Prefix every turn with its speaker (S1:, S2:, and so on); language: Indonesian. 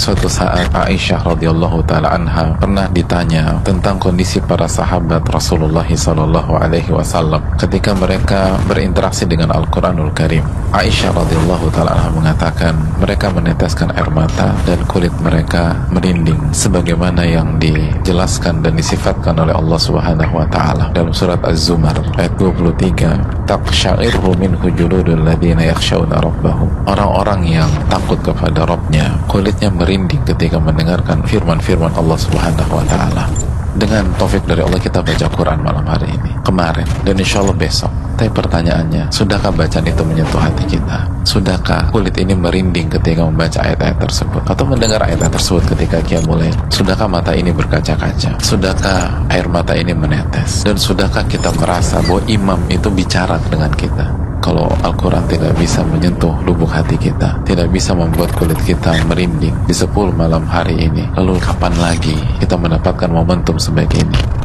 S1: suatu saat Aisyah radhiyallahu taala anha pernah ditanya tentang kondisi para sahabat Rasulullah sallallahu alaihi wasallam ketika mereka berinteraksi dengan Al-Qur'anul Karim. Aisyah radhiyallahu taala anha mengatakan mereka meneteskan air mata dan kulit mereka merinding sebagaimana yang dijelaskan dan disifatkan oleh Allah Subhanahu wa taala dalam surat Az-Zumar ayat 23 taqsha'iru minhu juludul ladzina yakhshawna rabbahum. Orang-orang yang takut kepada Rabbnya kulitnya merinding ketika mendengarkan firman-firman Allah Subhanahu wa taala. Dengan taufik dari Allah kita baca Quran malam hari ini, kemarin dan insya Allah besok. Tapi pertanyaannya, sudahkah bacaan itu menyentuh hati kita? Sudahkah kulit ini merinding ketika membaca ayat-ayat tersebut? Atau mendengar ayat-ayat tersebut ketika kia mulai? Sudahkah mata ini berkaca-kaca? Sudahkah air mata ini menetes? Dan sudahkah kita merasa bahwa imam itu bicara dengan kita? Kalau Al-Quran tidak bisa menyentuh lubuk hati kita tidak bisa membuat kulit kita merinding di 10 malam hari ini. Lalu kapan lagi kita mendapatkan momentum sebaik ini